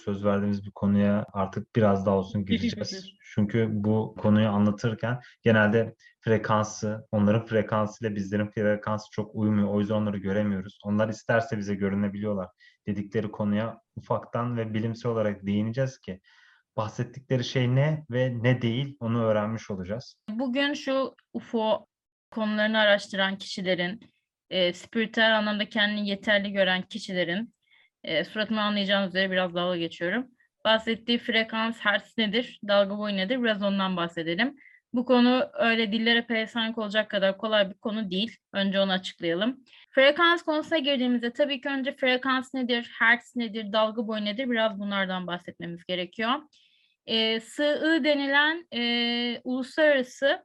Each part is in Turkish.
söz verdiğimiz bir konuya artık biraz daha olsun gireceğiz. Çünkü bu konuyu anlatırken genelde frekansı, onların frekansıyla bizlerin frekansı çok uymuyor. O yüzden onları göremiyoruz. Onlar isterse bize görünebiliyorlar. Dedikleri konuya ufaktan ve bilimsel olarak değineceğiz ki bahsettikleri şey ne ve ne değil onu öğrenmiş olacağız. Bugün şu UFO konularını araştıran kişilerin, e, spiritüel anlamda kendini yeterli gören kişilerin, e, suratımı anlayacağınız üzere biraz dalga geçiyorum. Bahsettiği frekans, hertz nedir, dalga boyu nedir biraz ondan bahsedelim. Bu konu öyle dillere pelesenk olacak kadar kolay bir konu değil. Önce onu açıklayalım. Frekans konusuna girdiğimizde tabii ki önce frekans nedir, hertz nedir, dalga boyu nedir biraz bunlardan bahsetmemiz gerekiyor. E, SI denilen e, uluslararası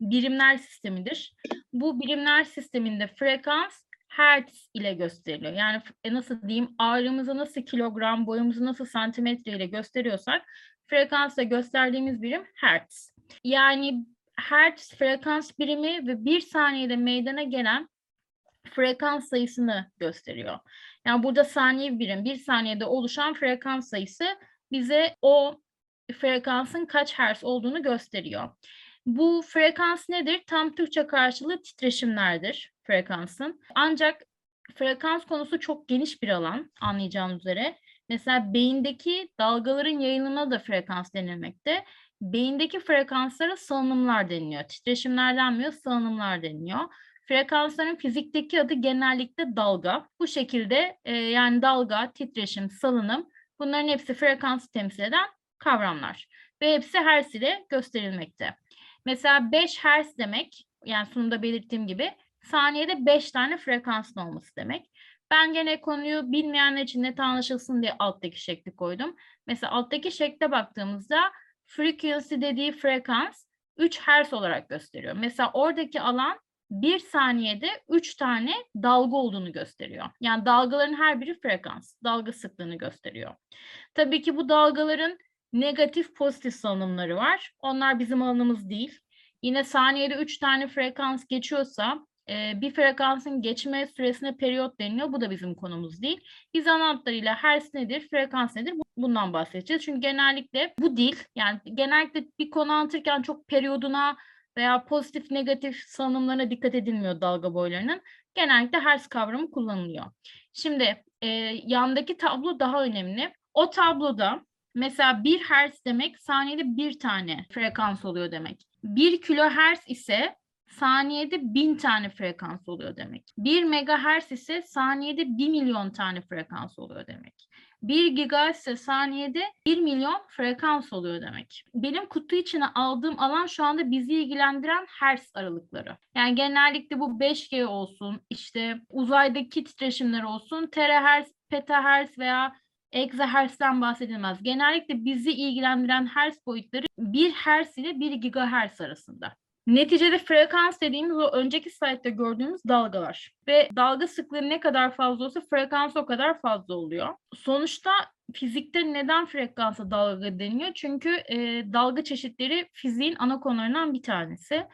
birimler sistemidir. Bu birimler sisteminde frekans hertz ile gösteriliyor. Yani e, nasıl diyeyim ağırlığımızı nasıl kilogram, boyumuzu nasıl santimetre ile gösteriyorsak frekansla gösterdiğimiz birim hertz. Yani hertz frekans birimi ve bir saniyede meydana gelen frekans sayısını gösteriyor. Yani burada saniye birim, bir saniyede oluşan frekans sayısı bize o frekansın kaç hertz olduğunu gösteriyor. Bu frekans nedir? Tam Türkçe karşılığı titreşimlerdir frekansın. Ancak frekans konusu çok geniş bir alan anlayacağınız üzere. Mesela beyindeki dalgaların yayılımına da frekans denilmekte. Beyindeki frekanslara salınımlar deniliyor. Titreşimler denmiyor, salınımlar deniliyor. Frekansların fizikteki adı genellikle dalga. Bu şekilde e, yani dalga, titreşim, salınım bunların hepsi frekansı temsil eden kavramlar. Ve hepsi hertz ile gösterilmekte. Mesela 5 hertz demek, yani sunumda belirttiğim gibi saniyede 5 tane frekansın olması demek. Ben gene konuyu bilmeyenler için net anlaşılsın diye alttaki şekli koydum. Mesela alttaki şekle baktığımızda frequency dediği frekans 3 hertz olarak gösteriyor. Mesela oradaki alan bir saniyede 3 tane dalga olduğunu gösteriyor. Yani dalgaların her biri frekans, dalga sıklığını gösteriyor. Tabii ki bu dalgaların negatif pozitif salınımları var. Onlar bizim alanımız değil. Yine saniyede 3 tane frekans geçiyorsa e, bir frekansın geçme süresine periyot deniliyor. Bu da bizim konumuz değil. Biz ana hertz nedir, frekans nedir bundan bahsedeceğiz. Çünkü genellikle bu dil yani genellikle bir konu anlatırken çok periyoduna veya pozitif negatif salınımlarına dikkat edilmiyor dalga boylarının. Genellikle hertz kavramı kullanılıyor. Şimdi e, yandaki tablo daha önemli. O tabloda Mesela 1 Hz demek saniyede bir tane frekans oluyor demek. 1 kilohertz ise saniyede 1000 tane frekans oluyor demek. 1 megahertz ise saniyede 1 milyon tane frekans oluyor demek. 1 gigahertz ise saniyede 1 milyon frekans oluyor demek. Benim kutu içine aldığım alan şu anda bizi ilgilendiren hertz aralıkları. Yani genellikle bu 5G olsun, işte uzaydaki titreşimler olsun, terahertz, petahertz veya egzahertz'ten bahsedilmez. Genellikle bizi ilgilendiren hertz boyutları 1 hertz ile 1 gigahertz arasında. Neticede frekans dediğimiz o önceki slaytta gördüğümüz dalgalar. Ve dalga sıklığı ne kadar fazla olsa frekans o kadar fazla oluyor. Sonuçta fizikte neden frekansa dalga deniyor? Çünkü e, dalga çeşitleri fiziğin ana konularından bir tanesi.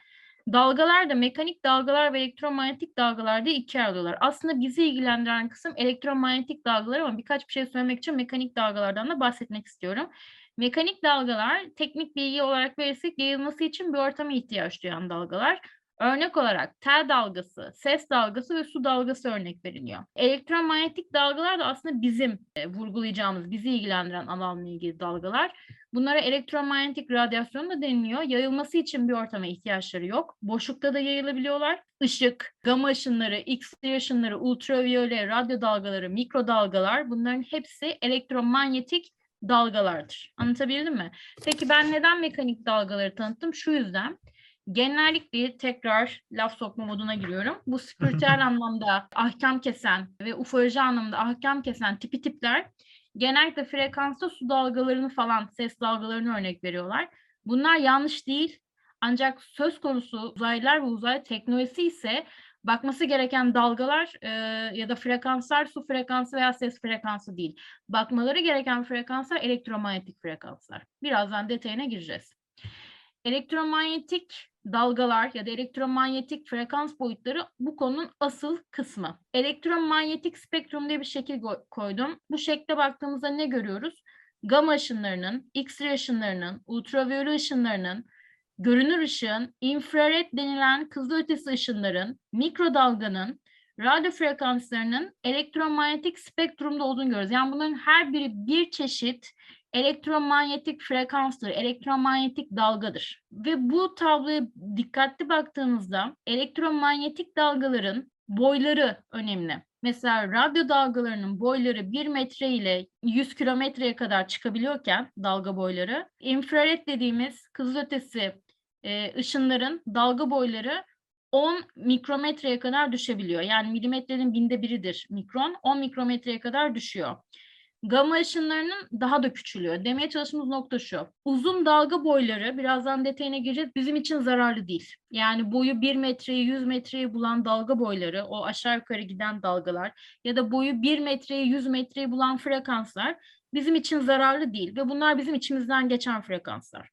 Dalgalar da mekanik dalgalar ve elektromanyetik dalgalar diye ikiye ayrılıyorlar. Aslında bizi ilgilendiren kısım elektromanyetik dalgalar ama birkaç bir şey söylemek için mekanik dalgalardan da bahsetmek istiyorum. Mekanik dalgalar teknik bilgi olarak verirsek yayılması için bir ortama ihtiyaç duyan dalgalar. Örnek olarak tel dalgası, ses dalgası ve su dalgası örnek veriliyor. Elektromanyetik dalgalar da aslında bizim e, vurgulayacağımız, bizi ilgilendiren alanla ilgili dalgalar. Bunlara elektromanyetik radyasyon da deniliyor. Yayılması için bir ortama ihtiyaçları yok. Boşlukta da yayılabiliyorlar. Işık, gama ışınları, X-ray ışınları, ultraviyole, radyo dalgaları, mikrodalgalar bunların hepsi elektromanyetik dalgalardır. Anlatabildim mi? Peki ben neden mekanik dalgaları tanıttım? Şu yüzden genellikle tekrar laf sokma moduna giriyorum. Bu spiritüel anlamda ahkam kesen ve ufoloji anlamda ahkam kesen tipi tipler genellikle frekansta su dalgalarını falan, ses dalgalarını örnek veriyorlar. Bunlar yanlış değil. Ancak söz konusu uzaylılar ve uzay teknolojisi ise bakması gereken dalgalar e, ya da frekanslar su frekansı veya ses frekansı değil. Bakmaları gereken frekanslar elektromanyetik frekanslar. Birazdan detayına gireceğiz. elektromanyetik dalgalar ya da elektromanyetik frekans boyutları bu konunun asıl kısmı. Elektromanyetik spektrum diye bir şekil koydum. Bu şekle baktığımızda ne görüyoruz? Gama ışınlarının, X-ray ışınlarının, ultraviyole ışınlarının, görünür ışığın, infrared denilen kızılötesi ışınların, mikrodalganın, radyo frekanslarının elektromanyetik spektrumda olduğunu görüyoruz. Yani bunların her biri bir çeşit elektromanyetik frekanstır, elektromanyetik dalgadır. Ve bu tabloya dikkatli baktığınızda elektromanyetik dalgaların boyları önemli. Mesela radyo dalgalarının boyları 1 metre ile 100 kilometreye kadar çıkabiliyorken dalga boyları, infrared dediğimiz kızılötesi e, ışınların dalga boyları 10 mikrometreye kadar düşebiliyor. Yani milimetrenin binde biridir mikron. 10 mikrometreye kadar düşüyor. Gama ışınlarının daha da küçülüyor. Demeye çalıştığımız nokta şu. Uzun dalga boyları, birazdan detayına gireceğiz, bizim için zararlı değil. Yani boyu 1 metreyi 100 metreyi bulan dalga boyları, o aşağı yukarı giden dalgalar ya da boyu 1 metreyi 100 metreyi bulan frekanslar bizim için zararlı değil ve bunlar bizim içimizden geçen frekanslar.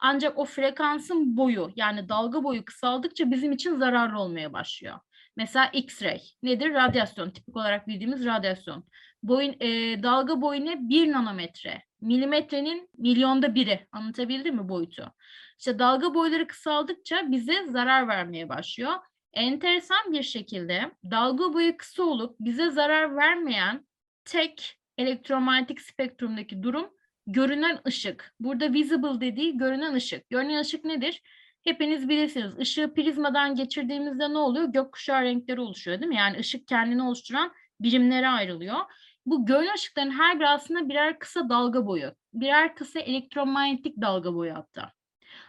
Ancak o frekansın boyu yani dalga boyu kısaldıkça bizim için zararlı olmaya başlıyor. Mesela X-ray nedir? Radyasyon, tipik olarak bildiğimiz radyasyon. Boyun, e, dalga boyu ne? 1 nanometre. Milimetrenin milyonda biri. Anlatabildim mi boyutu? İşte dalga boyları kısaldıkça bize zarar vermeye başlıyor. Enteresan bir şekilde dalga boyu kısa olup bize zarar vermeyen tek elektromanyetik spektrumdaki durum görünen ışık. Burada visible dediği görünen ışık. Görünen ışık nedir? Hepiniz bilirsiniz. Işığı prizmadan geçirdiğimizde ne oluyor? Gökkuşağı renkleri oluşuyor değil mi? Yani ışık kendini oluşturan birimlere ayrılıyor. Bu görünen ışıkların her biri aslında birer kısa dalga boyu. Birer kısa elektromanyetik dalga boyu hatta.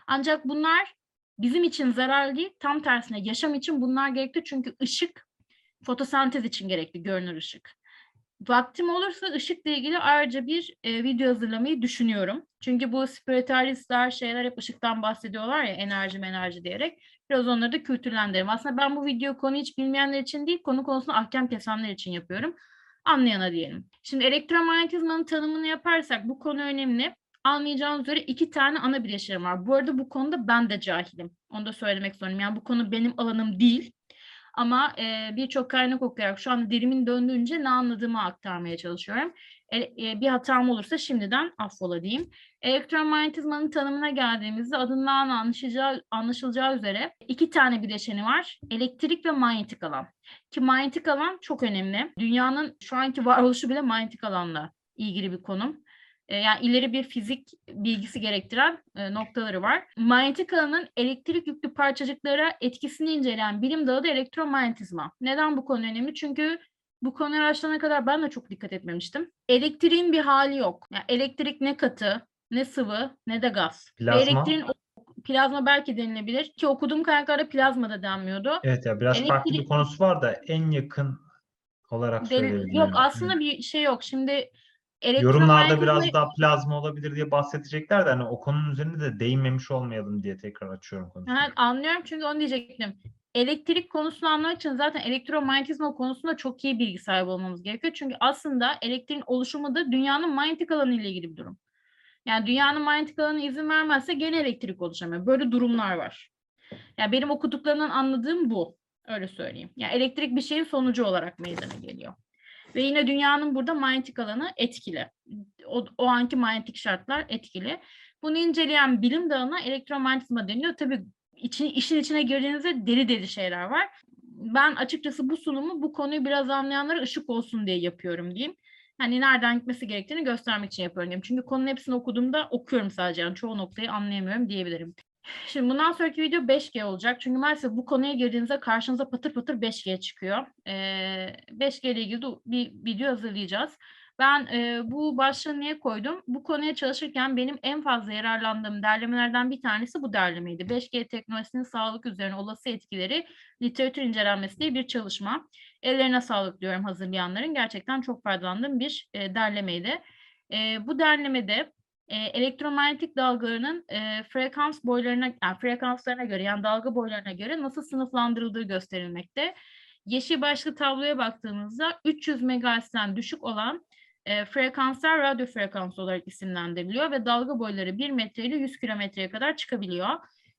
Ancak bunlar bizim için zararlı değil. Tam tersine yaşam için bunlar gerekli. Çünkü ışık fotosentez için gerekli görünür ışık. Vaktim olursa ışıkla ilgili ayrıca bir e, video hazırlamayı düşünüyorum. Çünkü bu spiritualistler şeyler hep ışıktan bahsediyorlar ya enerji enerji diyerek. Biraz onları da kültürlendirelim. Aslında ben bu video konu hiç bilmeyenler için değil, konu konusunda ahkam kesenler için yapıyorum. Anlayana diyelim. Şimdi elektromanyetizmanın tanımını yaparsak bu konu önemli. Anlayacağınız üzere iki tane ana bileşenim var. Bu arada bu konuda ben de cahilim. Onu da söylemek zorundayım. Yani bu konu benim alanım değil. Ama e, birçok kaynak okuyarak şu anda dilimin döndüğünce ne anladığımı aktarmaya çalışıyorum. E, e, bir hatam olursa şimdiden affola diyeyim. Elektromanyetizmanın tanımına geldiğimizde adından anlaşılacağı, anlaşılacağı üzere iki tane bileşeni var. Elektrik ve manyetik alan. Ki manyetik alan çok önemli. Dünyanın şu anki varoluşu bile manyetik alanla ilgili bir konum. E, yani ileri bir fizik bilgisi gerektiren noktaları var. Manyetik alanın elektrik yüklü parçacıklara etkisini inceleyen bilim dalı da elektromanyetizma. Neden bu konu önemli? Çünkü bu konuyu araştırana kadar ben de çok dikkat etmemiştim. Elektriğin bir hali yok. Yani elektrik ne katı, ne sıvı, ne de gaz. Plazma. Elektriğin plazma belki denilebilir ki okuduğum kaynaklarda plazma da denmiyordu. Evet ya biraz farklı bir Elektrik- konusu var da en yakın olarak söyleyebilirim. yok aslında bir şey yok. Şimdi Yorumlarda biraz daha plazma olabilir diye bahsedecekler de hani o konunun üzerinde de değinmemiş olmayalım diye tekrar açıyorum konuyu. Ha, anlıyorum çünkü onu diyecektim. Elektrik konusunu anlamak için zaten elektromanyetizma konusunda çok iyi bilgi sahibi olmamız gerekiyor. Çünkü aslında elektriğin oluşumu da dünyanın manyetik alanı ile ilgili bir durum. Yani dünyanın manyetik alanı izin vermezse gene elektrik oluşamıyor. Böyle durumlar var. Yani benim okuduklarından anladığım bu. Öyle söyleyeyim. Yani elektrik bir şeyin sonucu olarak meydana geliyor. Ve yine dünyanın burada manyetik alanı etkili. O, o anki manyetik şartlar etkili. Bunu inceleyen bilim dalına elektromanyetizma deniyor. Tabii için, işin içine girdiğinizde deli deli şeyler var. Ben açıkçası bu sunumu bu konuyu biraz anlayanlara ışık olsun diye yapıyorum diyeyim. Hani nereden gitmesi gerektiğini göstermek için yapıyorum diyeyim. Çünkü konunun hepsini okuduğumda okuyorum sadece. Yani çoğu noktayı anlayamıyorum diyebilirim. Şimdi bundan sonraki video 5G olacak. Çünkü maalesef bu konuya girdiğinizde karşınıza patır patır 5G çıkıyor. Ee, 5G ile ilgili bir video hazırlayacağız. Ben e, bu başlığı niye koydum? Bu konuya çalışırken benim en fazla yararlandığım derlemelerden bir tanesi bu derlemeydi. 5G teknolojisinin sağlık üzerine olası etkileri literatür incelenmesi diye bir çalışma. Ellerine sağlık diyorum hazırlayanların. Gerçekten çok faydalandığım bir e, derlemeydi. E, bu derlemede e, elektromanyetik dalgalarının e, frekans boylarına, yani frekanslarına göre yani dalga boylarına göre nasıl sınıflandırıldığı gösterilmekte. Yeşil başlı tabloya baktığımızda 300 MHz'den düşük olan e, frekanslar radyo frekansı olarak isimlendiriliyor ve dalga boyları 1 metre ile 100 kilometreye kadar çıkabiliyor.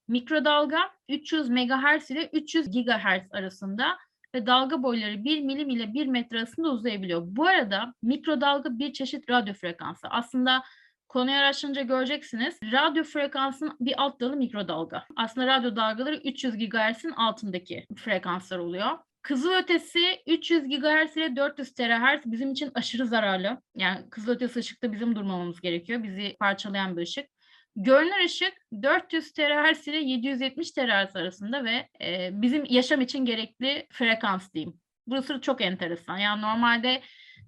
Mikrodalga 300 MHz ile 300 GHz arasında ve dalga boyları 1 milim ile 1 metre arasında uzayabiliyor. Bu arada mikrodalga bir çeşit radyo frekansı. Aslında konuyu araştırınca göreceksiniz. Radyo frekansının bir alt dalı mikrodalga. Aslında radyo dalgaları 300 GHz'in altındaki frekanslar oluyor. Kızılötesi 300 GHz ile 400 THz bizim için aşırı zararlı. Yani kızılötesi ışıkta bizim durmamamız gerekiyor. Bizi parçalayan bir ışık. Görünür ışık 400 THz ile 770 THz arasında ve e, bizim yaşam için gerekli frekans diyeyim. Burası çok enteresan. Yani normalde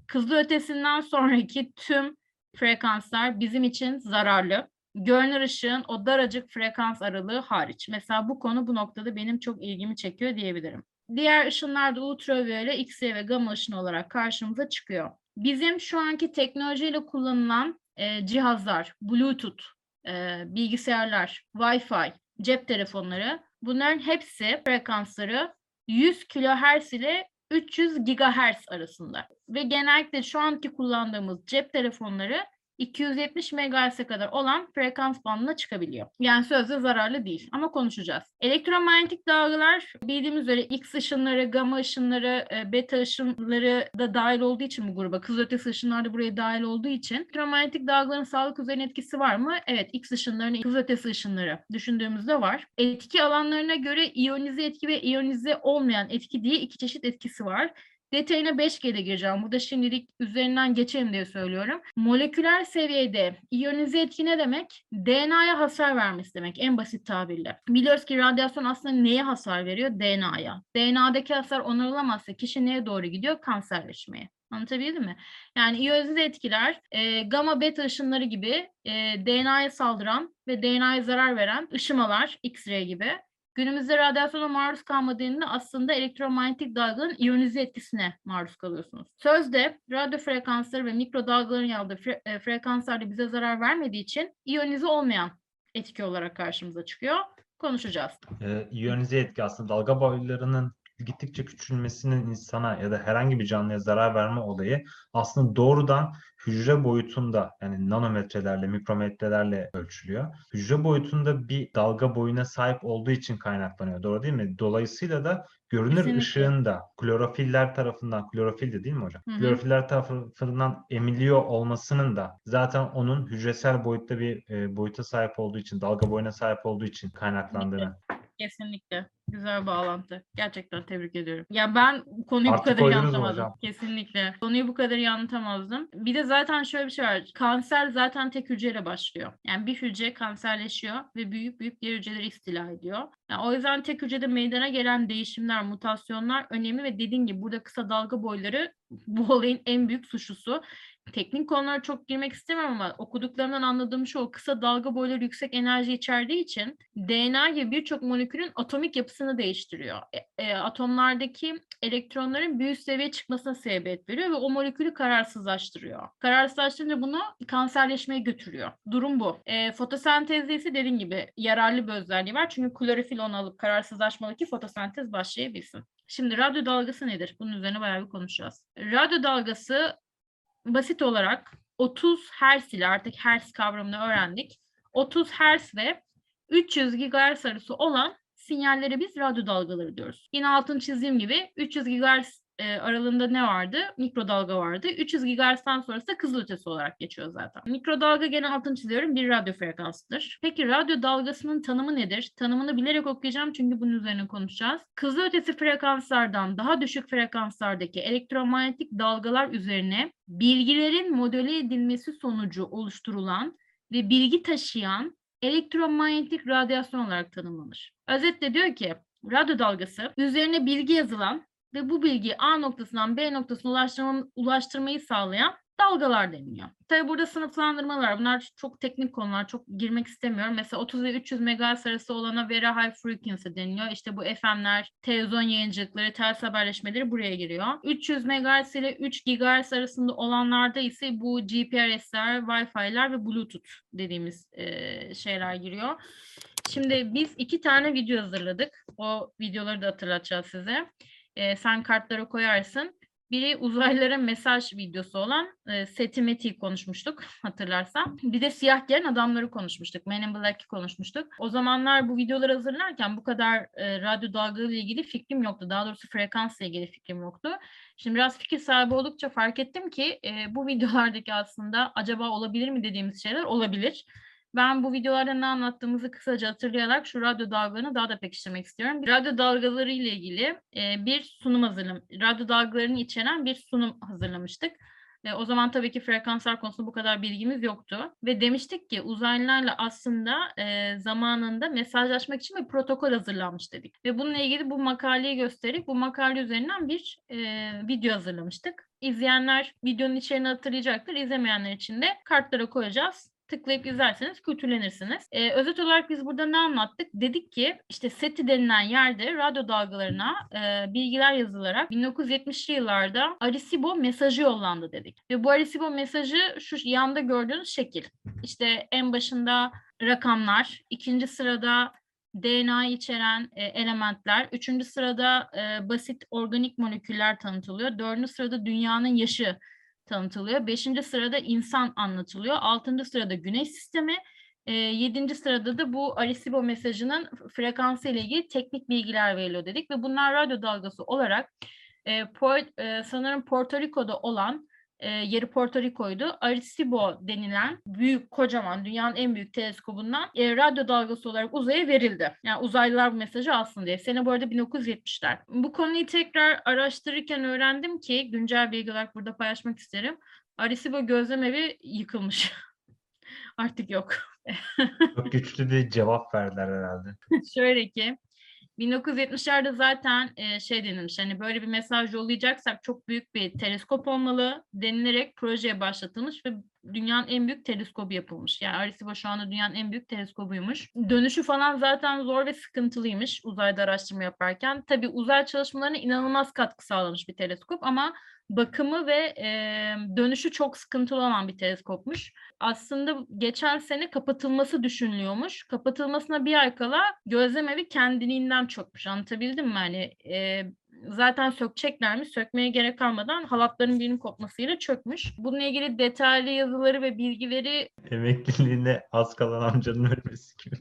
kızılötesinden sonraki tüm frekanslar bizim için zararlı. Görünür ışığın o daracık frekans aralığı hariç. Mesela bu konu bu noktada benim çok ilgimi çekiyor diyebilirim. Diğer ışınlar da ultraviyole, X-ray ve gamma ışını olarak karşımıza çıkıyor. Bizim şu anki teknolojiyle kullanılan e, cihazlar, Bluetooth, e, bilgisayarlar, Wi-Fi, cep telefonları bunların hepsi frekansları 100 kHz ile 300 GHz arasında. Ve genellikle şu anki kullandığımız cep telefonları 270 MHz'e kadar olan frekans bandına çıkabiliyor. Yani sözde zararlı değil ama konuşacağız. Elektromanyetik dalgalar bildiğimiz üzere X ışınları, gamma ışınları, e, beta ışınları da dahil olduğu için bu gruba, kızılötesi ışınlar da buraya dahil olduğu için elektromanyetik dalgaların sağlık üzerine etkisi var mı? Evet, X ışınlarının kızılötesi ışınları düşündüğümüzde var. Etki alanlarına göre iyonize etki ve iyonize olmayan etki diye iki çeşit etkisi var. Detayına 5G'de gireceğim. Burada şimdilik üzerinden geçelim diye söylüyorum. Moleküler seviyede iyonize etki ne demek? DNA'ya hasar vermesi demek en basit tabirle. Biliyoruz ki radyasyon aslında neye hasar veriyor? DNA'ya. DNA'daki hasar onarılamazsa kişi neye doğru gidiyor? Kanserleşmeye. Anlatabildim mi? Yani iyonize etkiler e, gamma beta ışınları gibi e, DNA'ya saldıran ve DNA'ya zarar veren ışımalar, X-ray gibi Günümüzde radyasyona maruz kalmadığında aslında elektromanyetik dalgaların iyonize etkisine maruz kalıyorsunuz. Sözde radyo frekansları ve mikro dalgaların yaptığı fre- e, frekanslarda bize zarar vermediği için iyonize olmayan etki olarak karşımıza çıkıyor. Konuşacağız. Ee, iyonize etki aslında dalga boylarının gittikçe küçülmesinin insana ya da herhangi bir canlıya zarar verme olayı aslında doğrudan hücre boyutunda yani nanometrelerle, mikrometrelerle ölçülüyor. Hücre boyutunda bir dalga boyuna sahip olduğu için kaynaklanıyor. Doğru değil mi? Dolayısıyla da görünür Kesinlikle. ışığın da klorofiller tarafından, klorofil de değil mi hocam? Hı hı. Klorofiller tarafından emiliyor olmasının da zaten onun hücresel boyutta bir e, boyuta sahip olduğu için, dalga boyuna sahip olduğu için kaynaklandığını Kesinlikle. Güzel bağlantı. Gerçekten tebrik ediyorum. Ya ben konuyu bu Artık kadar iyi hocam? Kesinlikle. Konuyu bu kadar iyi anlatamazdım. Bir de zaten şöyle bir şey var. Kanser zaten tek hücreyle başlıyor. Yani bir hücre kanserleşiyor ve büyük büyük diğer hücreleri istila ediyor. Yani o yüzden tek hücrede meydana gelen değişimler, mutasyonlar önemli ve dediğim gibi burada kısa dalga boyları bu olayın en büyük suçlusu. Teknik konulara çok girmek istemiyorum ama okuduklarımdan anladığım şu o kısa dalga boyları yüksek enerji içerdiği için DNA gibi birçok molekülün atomik yapısını değiştiriyor. E, e, atomlardaki elektronların bir üst seviyeye çıkmasına sebebiyet veriyor ve o molekülü kararsızlaştırıyor. Kararsızlaştırınca bunu kanserleşmeye götürüyor. Durum bu. E, fotosentezde ise dediğim gibi yararlı bir özelliği var. Çünkü klorofil onu alıp kararsızlaşmalı ki fotosentez başlayabilsin. Şimdi radyo dalgası nedir? Bunun üzerine bayağı bir konuşacağız. Radyo dalgası basit olarak 30 Hz ile artık Hz kavramını öğrendik. 30 Hz ve 300 GHz arası olan sinyallere biz radyo dalgaları diyoruz. Yine altını çizdiğim gibi 300 GHz e, aralığında ne vardı? Mikrodalga vardı. 300 GHz'den sonrası da kızılötesi olarak geçiyor zaten. Mikrodalga gene altını çiziyorum bir radyo frekansıdır. Peki radyo dalgasının tanımı nedir? Tanımını bilerek okuyacağım çünkü bunun üzerine konuşacağız. Kızılötesi frekanslardan daha düşük frekanslardaki elektromanyetik dalgalar üzerine bilgilerin modele edilmesi sonucu oluşturulan ve bilgi taşıyan elektromanyetik radyasyon olarak tanımlanır. Özetle diyor ki radyo dalgası üzerine bilgi yazılan ve bu bilgiyi A noktasından B noktasına ulaştırma, ulaştırmayı sağlayan dalgalar deniliyor. Tabi burada sınıflandırmalar. Bunlar çok teknik konular. Çok girmek istemiyorum. Mesela 30 ve 300 MHz arası olana very high frequency deniliyor. İşte bu FM'ler, televizyon yayıncılıkları, ters haberleşmeleri buraya giriyor. 300 MHz ile 3 GHz arasında olanlarda ise bu GPRS'ler, Wi-Fi'ler ve Bluetooth dediğimiz e, şeyler giriyor. Şimdi biz iki tane video hazırladık. O videoları da hatırlatacağız size. E, sen kartlara koyarsın. Biri uzaylılara mesaj videosu olan e, Seti Meti'yi konuşmuştuk hatırlarsan. Bir de siyah giyen adamları konuşmuştuk. Men in Black'i konuşmuştuk. O zamanlar bu videoları hazırlarken bu kadar e, radyo dalgalı ile ilgili fikrim yoktu. Daha doğrusu frekansla ilgili fikrim yoktu. Şimdi biraz fikir sahibi oldukça fark ettim ki e, bu videolardaki aslında acaba olabilir mi dediğimiz şeyler olabilir. Ben bu videolarda ne anlattığımızı kısaca hatırlayarak şu radyo dalgalarını daha da pekiştirmek istiyorum. Radyo dalgaları ile ilgili e, bir sunum hazırlam, radyo dalgalarını içeren bir sunum hazırlamıştık. Ve o zaman tabii ki frekanslar konusunda bu kadar bilgimiz yoktu. Ve demiştik ki uzaylılarla aslında e, zamanında mesajlaşmak için bir protokol hazırlanmış dedik. Ve bununla ilgili bu makaleyi gösterip bu makale üzerinden bir e, video hazırlamıştık. İzleyenler videonun içeriğini hatırlayacaktır. İzlemeyenler için de kartlara koyacağız tıklayıp izlerseniz kültürlenirsiniz. Ee, özet olarak biz burada ne anlattık? Dedik ki işte SETI denilen yerde radyo dalgalarına e, bilgiler yazılarak 1970'li yıllarda Arecibo mesajı yollandı dedik. Ve bu Arecibo mesajı şu yanda gördüğünüz şekil. İşte en başında rakamlar, ikinci sırada DNA içeren e, elementler, üçüncü sırada e, basit organik moleküller tanıtılıyor, dördüncü sırada dünyanın yaşı tanıtılıyor. Beşinci sırada insan anlatılıyor. Altıncı sırada güneş sistemi. E, yedinci sırada da bu Arecibo mesajının frekansı ile ilgili teknik bilgiler veriliyor dedik ve bunlar radyo dalgası olarak e, por, e, sanırım Porto Rico'da olan e, yeri Porto Rico'ydu. Arecibo denilen büyük, kocaman, dünyanın en büyük teleskobundan e, radyo dalgası olarak uzaya verildi. Yani uzaylılar bu mesajı alsın diye. Sene bu arada 1970'ler. Bu konuyu tekrar araştırırken öğrendim ki güncel bilgi olarak burada paylaşmak isterim. Arecibo gözlem evi yıkılmış. Artık yok. Çok güçlü bir cevap verdiler herhalde. Şöyle ki 1970'lerde zaten e, şey denilmiş hani böyle bir mesaj yollayacaksak çok büyük bir teleskop olmalı denilerek projeye başlatılmış ve dünyanın en büyük teleskobu yapılmış. Yani Arecibo şu anda dünyanın en büyük teleskobuymuş. Dönüşü falan zaten zor ve sıkıntılıymış uzayda araştırma yaparken. Tabii uzay çalışmalarına inanılmaz katkı sağlamış bir teleskop ama bakımı ve e, dönüşü çok sıkıntılı olan bir teleskopmuş. Aslında geçen sene kapatılması düşünülüyormuş. Kapatılmasına bir ay kala gözlem evi kendiliğinden çökmüş. Anlatabildim mi? Hani e, zaten sökeceklermiş. Sökmeye gerek kalmadan halatların birinin kopmasıyla çökmüş. Bununla ilgili detaylı yazıları ve bilgileri Emekliliğine az kalan amcanın ölmesi gibi.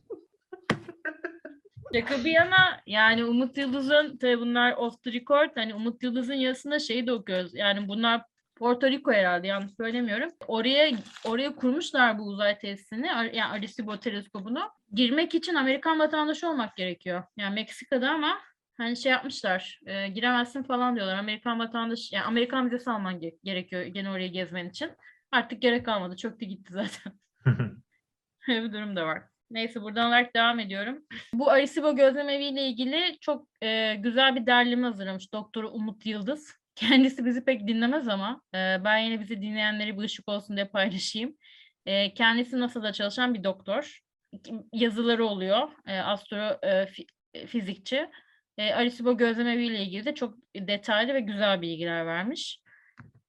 Şaka bir yana yani Umut Yıldız'ın tabii bunlar off the record hani Umut Yıldız'ın yazısında şeyi de okuyoruz. Yani bunlar Porto Rico herhalde yanlış söylemiyorum. Oraya oraya kurmuşlar bu uzay tesisini. Yani Arecibo teleskobunu. Girmek için Amerikan vatandaşı olmak gerekiyor. Yani Meksika'da ama hani şey yapmışlar. E, giremezsin falan diyorlar. Amerikan vatandaşı yani Amerikan vizesi alman ge- gerekiyor gene oraya gezmen için. Artık gerek kalmadı. Çöktü gitti zaten. Öyle bir durum da var. Neyse buradan olarak devam ediyorum. Bu Arecibo Gözlem Evi ile ilgili çok e, güzel bir derleme hazırlamış Doktor Umut Yıldız. Kendisi bizi pek dinlemez ama e, ben yine bizi dinleyenleri bir ışık olsun diye paylaşayım. E, kendisi NASA'da çalışan bir doktor. Yazıları oluyor. E, astro e, fi, fizikçi. E, Arecibo Gözlem Evi ile ilgili de çok detaylı ve güzel bilgiler vermiş.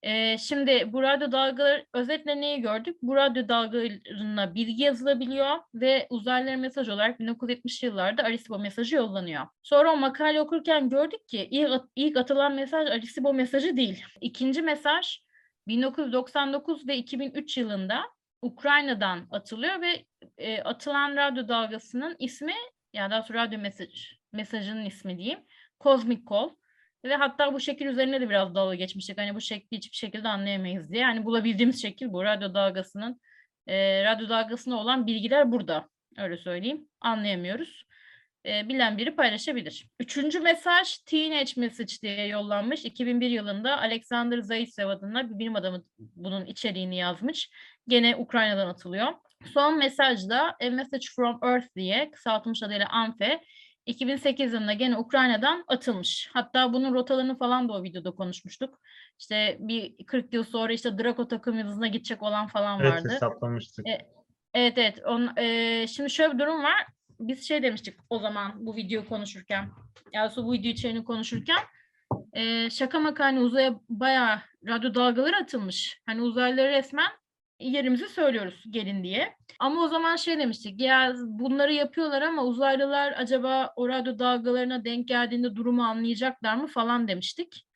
Ee, şimdi bu radyo dalgaları özetle neyi gördük? Bu radyo dalgalarına bilgi yazılabiliyor ve uzaylılara mesaj olarak 1970 yıllarda Arecibo mesajı yollanıyor. Sonra o makale okurken gördük ki ilk, ilk atılan mesaj Arecibo mesajı değil. İkinci mesaj 1999 ve 2003 yılında Ukrayna'dan atılıyor ve e, atılan radyo dalgasının ismi yani daha sonra radyo mesaj, mesajının ismi diyeyim Cosmic Call. Ve hatta bu şekil üzerine de biraz dalga geçmiştik. Hani bu şekli hiçbir şekilde anlayamayız diye. Yani bulabildiğimiz şekil bu. Radyo dalgasının, e, radyo dalgasında olan bilgiler burada. Öyle söyleyeyim. Anlayamıyoruz. E, bilen biri paylaşabilir. Üçüncü mesaj Teenage Message diye yollanmış. 2001 yılında Alexander Zaitsev adında bir bilim adamı bunun içeriğini yazmış. Gene Ukrayna'dan atılıyor. Son mesajda A Message from Earth diye kısaltılmış adıyla ANFE 2008 yılında gene Ukrayna'dan atılmış. Hatta bunun rotalarını falan da o videoda konuşmuştuk. İşte bir 40 yıl sonra işte Draco takım yıldızına gidecek olan falan Evet vardı. hesaplamıştık. E, evet evet. On, e, şimdi şöyle bir durum var. Biz şey demiştik o zaman bu videoyu konuşurken. Yani bu video içeriğini konuşurken. E, şaka maka hani uzaya bayağı radyo dalgaları atılmış. Hani uzaylıları resmen yerimizi söylüyoruz gelin diye. Ama o zaman şey demiştik ya bunları yapıyorlar ama uzaylılar acaba o radyo dalgalarına denk geldiğinde durumu anlayacaklar mı falan demiştik.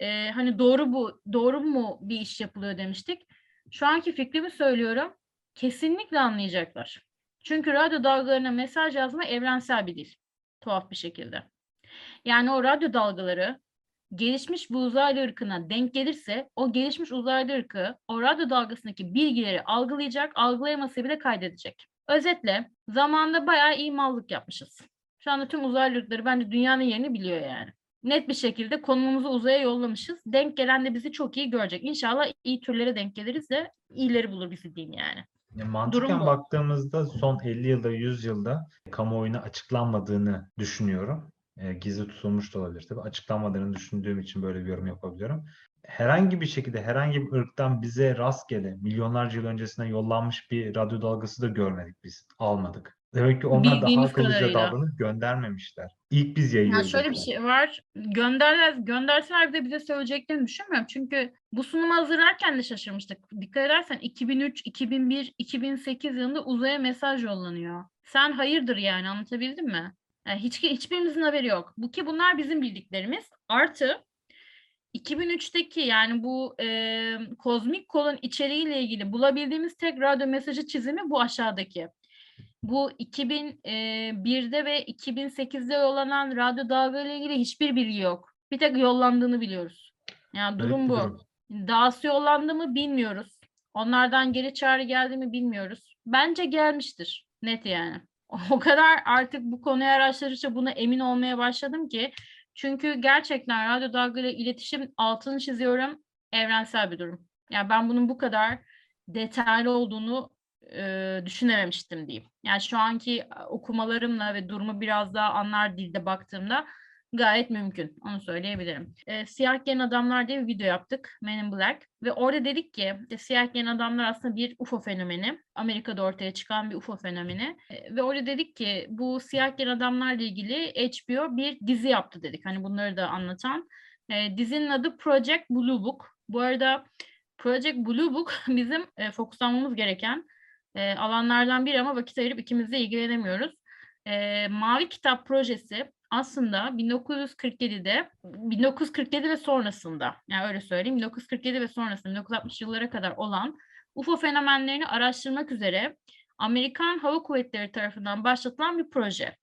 e, hani doğru bu doğru mu bir iş yapılıyor demiştik. Şu anki fikrimi söylüyorum. Kesinlikle anlayacaklar. Çünkü radyo dalgalarına mesaj yazma evrensel bir dil. Tuhaf bir şekilde. Yani o radyo dalgaları gelişmiş bir uzaylı ırkına denk gelirse o gelişmiş uzaylı ırkı o radyo dalgasındaki bilgileri algılayacak, algılayamasa bile kaydedecek. Özetle zamanda bayağı iyi mallık yapmışız. Şu anda tüm uzaylı ırkları bence dünyanın yerini biliyor yani. Net bir şekilde konumumuzu uzaya yollamışız. Denk gelen de bizi çok iyi görecek. İnşallah iyi türlere denk geliriz de iyileri bulur bizi diyeyim yani. Ya mantıken Durum bu. baktığımızda son 50 yılda 100 yılda kamuoyuna açıklanmadığını düşünüyorum. E, gizli tutulmuş da olabilir tabii. Açıklanmadığını düşündüğüm için böyle bir yorum yapabiliyorum. Herhangi bir şekilde herhangi bir ırktan bize rastgele milyonlarca yıl öncesine yollanmış bir radyo dalgası da görmedik biz. Almadık. Demek ki onlar daha Bildiğimiz akıllıca kadarıyla. davranıp göndermemişler. İlk biz Ya yayıyoruz. şöyle bir şey var. Gönderler, gönderseler de bize söyleyeceklerini düşünmüyorum. Çünkü bu sunumu hazırlarken de şaşırmıştık. Dikkat edersen 2003, 2001, 2008 yılında uzaya mesaj yollanıyor. Sen hayırdır yani anlatabildim mi? Yani hiç hiçbirimizin haberi yok. Bu ki bunlar bizim bildiklerimiz. Artı 2003'teki yani bu e, kozmik kolun içeriğiyle ilgili bulabildiğimiz tek radyo mesajı çizimi bu aşağıdaki. Bu 2001'de ve 2008'de yollanan radyo dalga ile ilgili hiçbir bilgi yok. Bir tek yollandığını biliyoruz. Yani durum bir bu. durum. Dahası yollandı mı bilmiyoruz. Onlardan geri çağrı geldi mi bilmiyoruz. Bence gelmiştir. Net yani. O kadar artık bu konuyu araştırdıkça buna emin olmaya başladım ki. Çünkü gerçekten radyo dalgayla iletişim altını çiziyorum. Evrensel bir durum. Yani ben bunun bu kadar detaylı olduğunu e, düşünememiştim diyeyim. Yani şu anki okumalarımla ve durumu biraz daha anlar dilde baktığımda gayet mümkün. Onu söyleyebilirim. E, siyah gen adamlar diye bir video yaptık. Men in Black. Ve orada dedik ki işte siyah gen adamlar aslında bir UFO fenomeni. Amerika'da ortaya çıkan bir UFO fenomeni. E, ve orada dedik ki bu siyah gen adamlarla ilgili HBO bir dizi yaptı dedik. Hani bunları da anlatan. E, dizinin adı Project Blue Book. Bu arada Project Blue Book bizim e, fokuslanmamız gereken e, alanlardan biri ama vakit ayırıp ikimiz de ilgilenemiyoruz. E, Mavi Kitap projesi aslında 1947'de 1947 ve sonrasında yani öyle söyleyeyim 1947 ve sonrasında 1960 yıllara kadar olan UFO fenomenlerini araştırmak üzere Amerikan Hava Kuvvetleri tarafından başlatılan bir proje.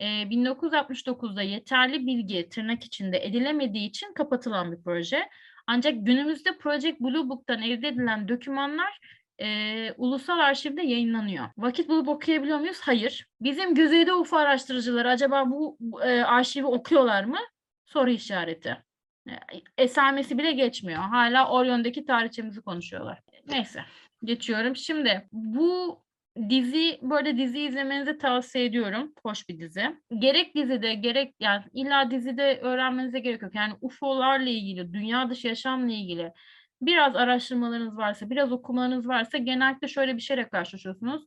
E, 1969'da yeterli bilgi tırnak içinde edilemediği için kapatılan bir proje. Ancak günümüzde Project Blue Book'tan elde edilen dokümanlar e, ulusal arşivde yayınlanıyor. Vakit bulup okuyabiliyor muyuz? Hayır. Bizim güzide UFO araştırıcıları acaba bu e, arşivi okuyorlar mı? Soru işareti. E, Esamesi bile geçmiyor. Hala Orion'daki tarihçemizi konuşuyorlar. Neyse. Geçiyorum. Şimdi bu dizi böyle dizi izlemenizi tavsiye ediyorum. Hoş bir dizi. Gerek dizide gerek yani illa dizide öğrenmenize gerek yok. Yani UFO'larla ilgili, dünya dışı yaşamla ilgili biraz araştırmalarınız varsa, biraz okumalarınız varsa genellikle şöyle bir şeyle karşılaşıyorsunuz.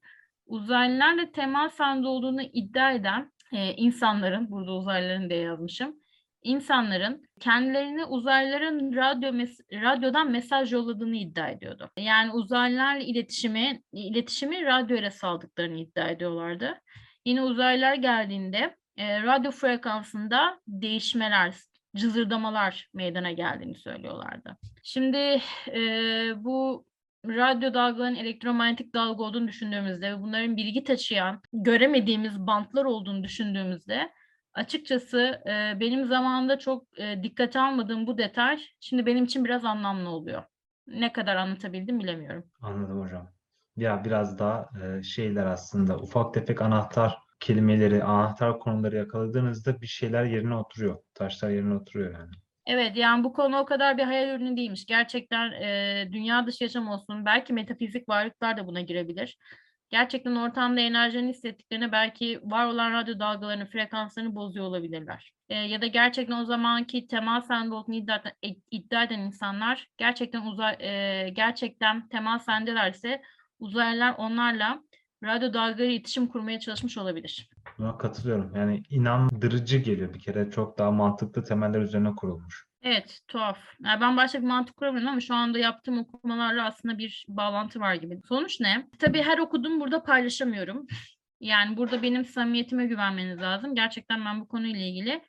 Uzaylılarla temas halinde olduğunu iddia eden e, insanların, burada uzaylıların diye yazmışım, insanların kendilerine uzaylıların radyo mes- radyodan mesaj yolladığını iddia ediyordu. Yani uzaylılarla iletişimi, iletişimi radyoyla saldıklarını iddia ediyorlardı. Yine uzaylılar geldiğinde e, radyo frekansında değişmeler, cızırdamalar meydana geldiğini söylüyorlardı. Şimdi e, bu radyo dalgaların elektromanyetik dalga olduğunu düşündüğümüzde ve bunların bilgi taşıyan, göremediğimiz bantlar olduğunu düşündüğümüzde açıkçası e, benim zamanında çok e, dikkate almadığım bu detay şimdi benim için biraz anlamlı oluyor. Ne kadar anlatabildim bilemiyorum. Anladım hocam. Ya biraz daha e, şeyler aslında ufak tefek anahtar kelimeleri, anahtar konuları yakaladığınızda bir şeyler yerine oturuyor. Taşlar yerine oturuyor yani. Evet yani bu konu o kadar bir hayal ürünü değilmiş. Gerçekten e, dünya dışı yaşam olsun. Belki metafizik varlıklar da buna girebilir. Gerçekten ortamda enerjinin hissettiklerine belki var olan radyo dalgalarının frekanslarını bozuyor olabilirler. E, ya da gerçekten o zamanki temas halinde olduğunu iddia e, iddia eden insanlar gerçekten uzay e, gerçekten temas halindelerse uzaylılar onlarla radyo dalgaları iletişim kurmaya çalışmış olabilir. Buna katılıyorum. Yani inandırıcı geliyor bir kere. Çok daha mantıklı temeller üzerine kurulmuş. Evet, tuhaf. Yani ben başta bir mantık kuramıyorum ama şu anda yaptığım okumalarla aslında bir bağlantı var gibi. Sonuç ne? Tabii her okuduğumu burada paylaşamıyorum. Yani burada benim samimiyetime güvenmeniz lazım. Gerçekten ben bu konuyla ilgili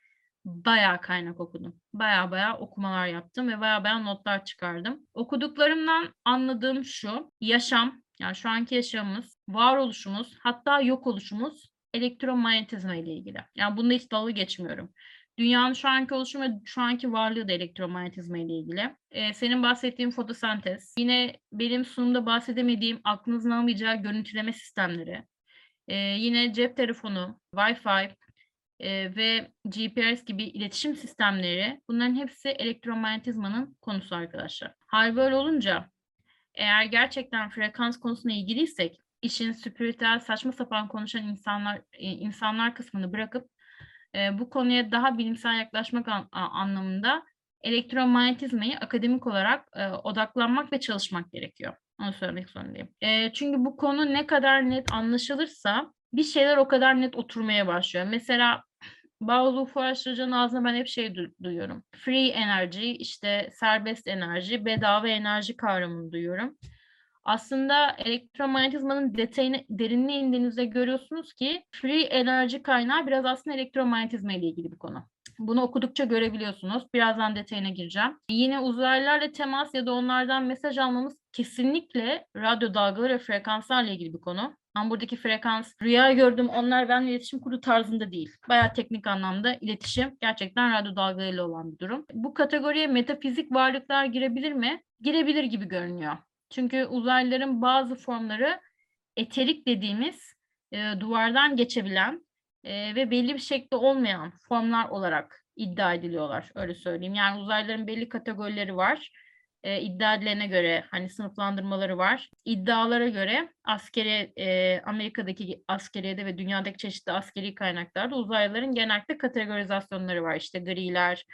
bayağı kaynak okudum. Bayağı bayağı okumalar yaptım ve bayağı bayağı notlar çıkardım. Okuduklarımdan anladığım şu. Yaşam, yani şu anki yaşamımız, varoluşumuz, hatta yok oluşumuz elektromanyetizma ile ilgili. Yani bunda hiç dalga geçmiyorum. Dünyanın şu anki oluşumu ve şu anki varlığı da elektromanyetizma ile ilgili. Ee, senin bahsettiğin fotosentez, yine benim sunumda bahsedemediğim aklınızın almayacağı görüntüleme sistemleri, ee, yine cep telefonu, Wi-Fi e, ve GPS gibi iletişim sistemleri bunların hepsi elektromanyetizmanın konusu arkadaşlar. Hal böyle olunca eğer gerçekten frekans konusuna ilgiliysek işin spiritüel saçma sapan konuşan insanlar e, insanlar kısmını bırakıp e, bu konuya daha bilimsel yaklaşmak an- a- anlamında elektromanyetizmayı akademik olarak e, odaklanmak ve çalışmak gerekiyor. Onu söylemek zorundayım. E, çünkü bu konu ne kadar net anlaşılırsa bir şeyler o kadar net oturmaya başlıyor. Mesela bazı UFO araştırıcının ağzına ben hep şey du- duyuyorum. Free energy, işte serbest enerji, bedava enerji kavramını duyuyorum. Aslında elektromanyetizmanın detayına, derinliğe indiğinizde görüyorsunuz ki free enerji kaynağı biraz aslında elektromanyetizma ile ilgili bir konu. Bunu okudukça görebiliyorsunuz. Birazdan detayına gireceğim. Yine uzaylılarla temas ya da onlardan mesaj almamız kesinlikle radyo dalgaları ve frekanslarla ilgili bir konu. Ben buradaki frekans, rüya gördüm onlar benimle iletişim kurdu tarzında değil. Bayağı teknik anlamda iletişim gerçekten radyo dalgalarıyla olan bir durum. Bu kategoriye metafizik varlıklar girebilir mi? Girebilir gibi görünüyor. Çünkü uzaylıların bazı formları eterik dediğimiz e, duvardan geçebilen e, ve belli bir şekilde olmayan formlar olarak iddia ediliyorlar. Öyle söyleyeyim. Yani uzaylıların belli kategorileri var. E, iddia edilene göre hani sınıflandırmaları var. İddialara göre askeri e, Amerika'daki askeriyede ve dünyadaki çeşitli askeri kaynaklarda uzaylıların genellikle kategorizasyonları var. İşte griler,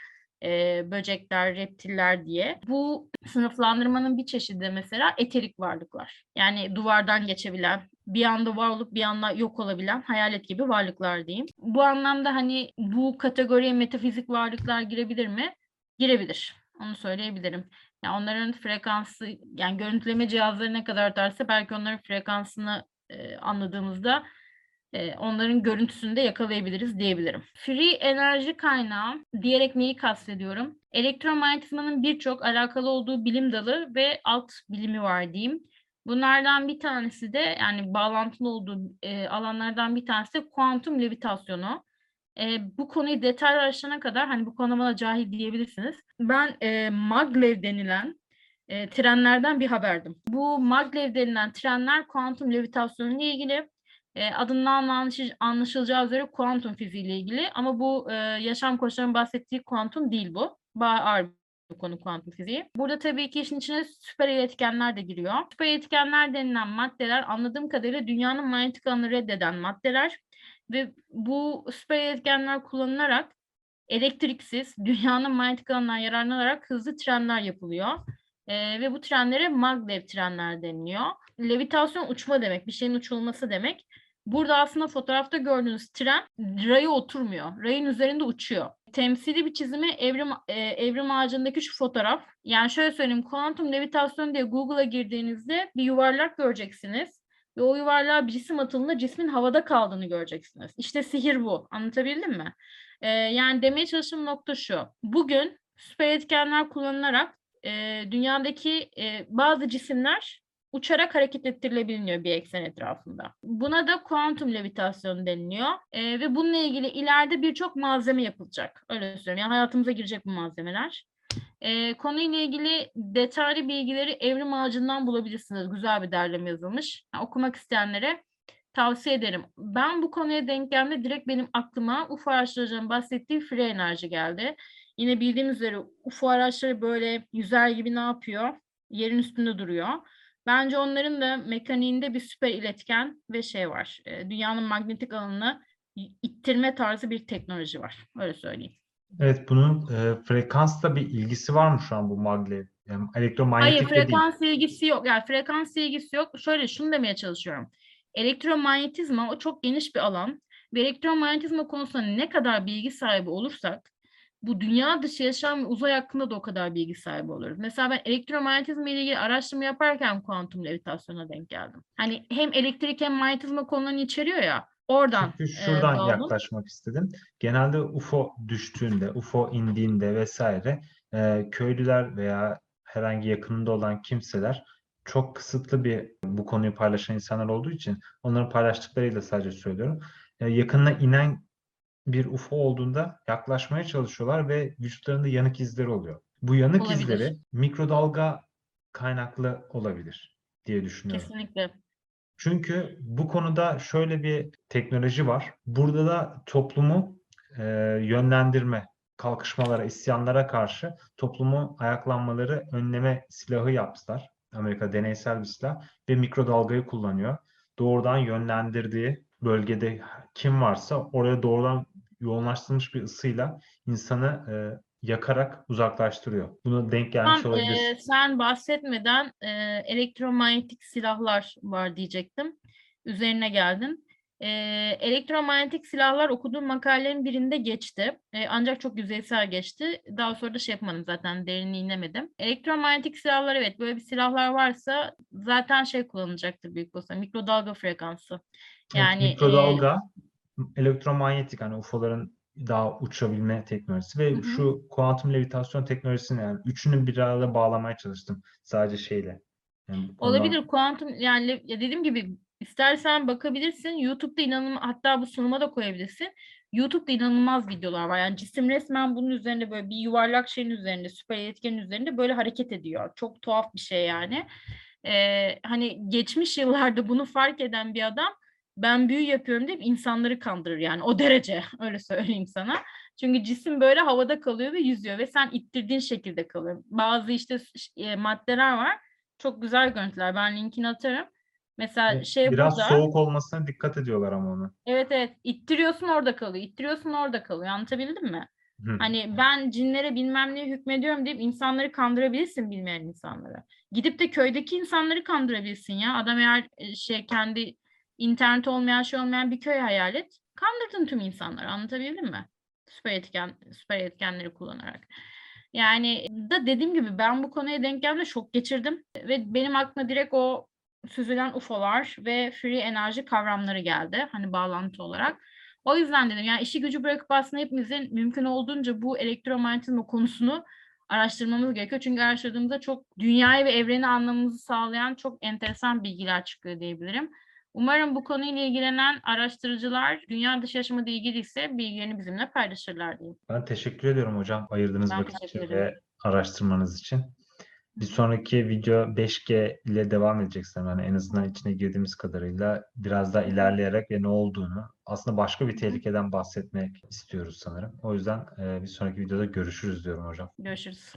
e, böcekler, reptiller diye. Bu sınıflandırmanın bir çeşidi de mesela eterik varlıklar. Yani duvardan geçebilen, bir anda var olup bir anda yok olabilen hayalet gibi varlıklar diyeyim. Bu anlamda hani bu kategoriye metafizik varlıklar girebilir mi? Girebilir. Onu söyleyebilirim. Yani onların frekansı, yani görüntüleme cihazları ne kadar artarsa belki onların frekansını e, anladığımızda e, onların görüntüsünü de yakalayabiliriz diyebilirim. Free enerji kaynağı diyerek neyi kastediyorum? Elektromanyetizmanın birçok alakalı olduğu bilim dalı ve alt bilimi var diyeyim. Bunlardan bir tanesi de yani bağlantılı olduğu e, alanlardan bir tanesi de kuantum levitasyonu. E, bu konuyu detaylı araştırana kadar hani bu konuda bana cahil diyebilirsiniz. Ben e, maglev denilen e, trenlerden bir haberdim. Bu maglev denilen trenler kuantum levitasyonu ile ilgili e, adından anlaşı- anlaşılacağı üzere kuantum fiziği ile ilgili ama bu e, yaşam koçlarının bahsettiği kuantum değil bu. Bayağı ağır konu kuantum fiziği. Burada tabii ki işin içine süper iletkenler de giriyor. Süper iletkenler denilen maddeler anladığım kadarıyla dünyanın manyetik alanını reddeden maddeler ve bu süper iletkenler kullanılarak elektriksiz dünyanın manyetik alanından yararlanarak hızlı trenler yapılıyor. Ee, ve bu trenlere maglev trenler deniliyor. Levitasyon uçma demek, bir şeyin uçulması demek. Burada aslında fotoğrafta gördüğünüz tren raya oturmuyor. Rayın üzerinde uçuyor. Temsili bir çizimi evrim e, evrim ağacındaki şu fotoğraf. Yani şöyle söyleyeyim, kuantum levitasyon diye Google'a girdiğinizde bir yuvarlak göreceksiniz. Ve o yuvarlığa bir cisim atıldığında cismin havada kaldığını göreceksiniz. İşte sihir bu. Anlatabildim mi? Ee, yani demeye çalıştığım nokta şu. Bugün süper etkenler kullanılarak e, dünyadaki e, bazı cisimler uçarak hareket ettirilebiliyor bir eksen etrafında. Buna da kuantum levitasyon deniliyor. E, ve bununla ilgili ileride birçok malzeme yapılacak. Öyle söyleyeyim. Yani hayatımıza girecek bu malzemeler. E, konuyla ilgili detaylı bilgileri Evrim Ağacı'ndan bulabilirsiniz. Güzel bir derleme yazılmış. Yani okumak isteyenlere tavsiye ederim. Ben bu konuya denk geldiğimde direkt benim aklıma UFO araştırıcının bahsettiği free enerji geldi. Yine bildiğiniz üzere UFO araçları böyle yüzer gibi ne yapıyor? Yerin üstünde duruyor. Bence onların da mekaniğinde bir süper iletken ve şey var. Dünyanın manyetik alanını ittirme tarzı bir teknoloji var. Öyle söyleyeyim. Evet bunun e, frekansla bir ilgisi var mı şu an bu maglev? Yani Hayır elektromanyetik de değil. frekans ilgisi yok. Yani frekans ilgisi yok. Şöyle şunu demeye çalışıyorum. Elektromanyetizma o çok geniş bir alan. Ve elektromanyetizma konusunda ne kadar bilgi sahibi olursak bu dünya dışı yaşam ve uzay hakkında da o kadar bilgi sahibi oluruz. Mesela ben elektromanyetizma ile ilgili araştırma yaparken kuantum levitasyona denk geldim. Hani hem elektrik hem manyetizma konularını içeriyor ya. Oradan Çünkü e, şuradan daldım. yaklaşmak istedim. Genelde UFO düştüğünde, UFO indiğinde vesaire e, köylüler veya herhangi yakınında olan kimseler çok kısıtlı bir bu konuyu paylaşan insanlar olduğu için onların paylaştıklarıyla sadece söylüyorum. E, yakınına inen bir UFO olduğunda yaklaşmaya çalışıyorlar ve vücutlarında yanık izleri oluyor. Bu yanık Olabilir. izleri mikrodalga kaynaklı olabilir diye düşünüyorum. Kesinlikle. Çünkü bu konuda şöyle bir teknoloji var. Burada da toplumu e, yönlendirme, kalkışmalara, isyanlara karşı toplumu ayaklanmaları önleme silahı yaptılar. Amerika deneysel bir silah ve mikrodalgayı kullanıyor. Doğrudan yönlendirdiği bölgede kim varsa oraya doğrudan yoğunlaştırılmış bir ısıyla insanı e, yakarak uzaklaştırıyor. Buna denk gelmiş Tam, olabilir. e, sen bahsetmeden e, elektromanyetik silahlar var diyecektim. Üzerine geldin. E, elektromanyetik silahlar okuduğum makalelerin birinde geçti. E, ancak çok yüzeysel geçti. Daha sonra da şey yapmadım zaten derinliğine inemedim. Elektromanyetik silahlar evet böyle bir silahlar varsa zaten şey kullanılacaktır büyük olasılıkla mikrodalga frekansı. Evet, Yani e, mikrodalga, elektromanyetik hani UFO'ların daha uçabilme teknolojisi ve Hı hı. şu kuantum levitasyon teknolojisini yani üçünü bir arada bağlamaya çalıştım sadece şeyle. Yani ondan- Olabilir kuantum yani ya dediğim gibi istersen bakabilirsin. YouTube'da inanılmaz hatta bu sunuma da koyabilirsin. YouTube'da inanılmaz videolar var. Yani cisim resmen bunun üzerinde böyle bir yuvarlak şeyin üzerinde, süper iletkenin üzerinde böyle hareket ediyor. Çok tuhaf bir şey yani. Ee, hani geçmiş yıllarda bunu fark eden bir adam ben büyü yapıyorum deyip insanları kandırır yani o derece öyle söyleyeyim sana. Çünkü cisim böyle havada kalıyor ve yüzüyor ve sen ittirdiğin şekilde kalıyor. Bazı işte e, maddeler var. Çok güzel görüntüler. Ben linkini atarım. Mesela Evet, şey biraz burada. soğuk olmasına dikkat ediyorlar ama onu. Evet evet. ittiriyorsun orada kalıyor. ittiriyorsun orada kalıyor. Anlatabildim mi? Hı. Hani ben cinlere bilmem neye hükmediyorum deyip insanları kandırabilirsin bilmeyen insanları. Gidip de köydeki insanları kandırabilirsin ya. Adam eğer e, şey kendi internet olmayan şey olmayan bir köy hayal et. Kandırdın tüm insanları. Anlatabildim mi? Süper etken, süper etkenleri kullanarak. Yani da dediğim gibi ben bu konuya denk geldiğimde şok geçirdim ve benim aklıma direkt o süzülen UFO'lar ve free enerji kavramları geldi. Hani bağlantı olarak. O yüzden dedim yani işi gücü bırakıp aslında hepimizin mümkün olduğunca bu elektromanyetizma konusunu araştırmamız gerekiyor. Çünkü araştırdığımızda çok dünyayı ve evreni anlamamızı sağlayan çok enteresan bilgiler çıkıyor diyebilirim. Umarım bu konuyla ilgilenen araştırıcılar dünya dışı yaşamıyla ilgiliyse bilgilerini bizimle paylaşırlar diyeyim. Ben teşekkür ediyorum hocam ayırdığınız Ben vakit için ve araştırmanız için. Bir sonraki video 5G ile devam edecek sanırım. Yani en azından içine girdiğimiz kadarıyla biraz daha ilerleyerek ve ne olduğunu aslında başka bir tehlikeden bahsetmek istiyoruz sanırım. O yüzden bir sonraki videoda görüşürüz diyorum hocam. Görüşürüz.